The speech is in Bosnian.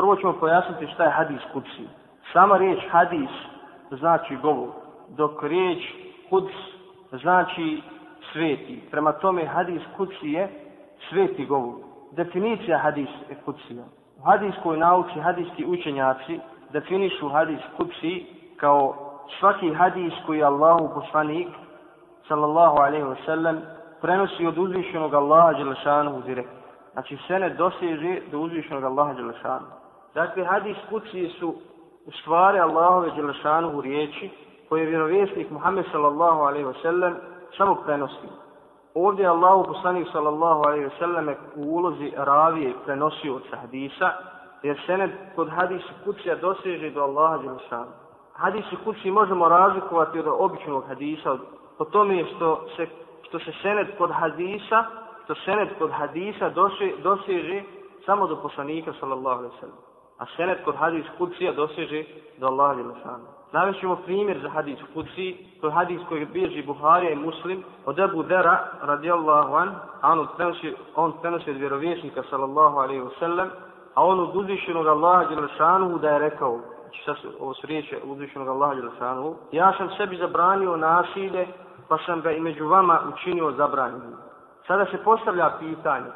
Prvo ćemo pojasniti šta je hadis kudsi. Sama riječ hadis znači govor, dok riječ kuds znači sveti. Prema tome hadis kudsi je sveti govor. Definicija hadis je kudsija. U hadiskoj nauci, hadijski učenjaci definišu hadis kudsi kao svaki hadis koji je Allahu poslanik sallallahu alaihi wa sallam prenosi od uzvišenog Allaha Đelešanu direktno. Znači sene doseže do uzvišenog Allaha Đelešanu. Dakle, hadis kuci su u stvari Allahove Đelešanu riječi koje je vjerovjesnik Muhammed sallallahu alaihi ve sellem samo prenosi. Ovdje je Allahu poslanik sallallahu alaihi ve sellem u ulozi ravije prenosio od hadisa, jer sened kod hadisa kucija doseže do Allaha Đelešanu. Hadisi kući možemo razlikovati od običnog hadisa, po tome što se što se senet kod hadisa, što senet kod hadisa dosi, doseže samo do poslanika sallallahu alejhi ve sellem. A senet kod hadis kucija doseže do Allaha Đelešanu. šanu. Navešćemo primjer za hadis kuci, to je hadis koji bježi Buharija i Muslim, od Ebu Dera, radijallahu an, a on prenosi, on prenosi od vjerovjesnika, sallallahu alaihi wasallam, a on od uzvišenog Allaha Đelešanu da je rekao, znači sad ovo su riječi uzvišenog Allaha Đelešanu, ja sam sebi zabranio nasilje pa sam ga i među vama učinio zabranjenim. Sada se postavlja pitanje,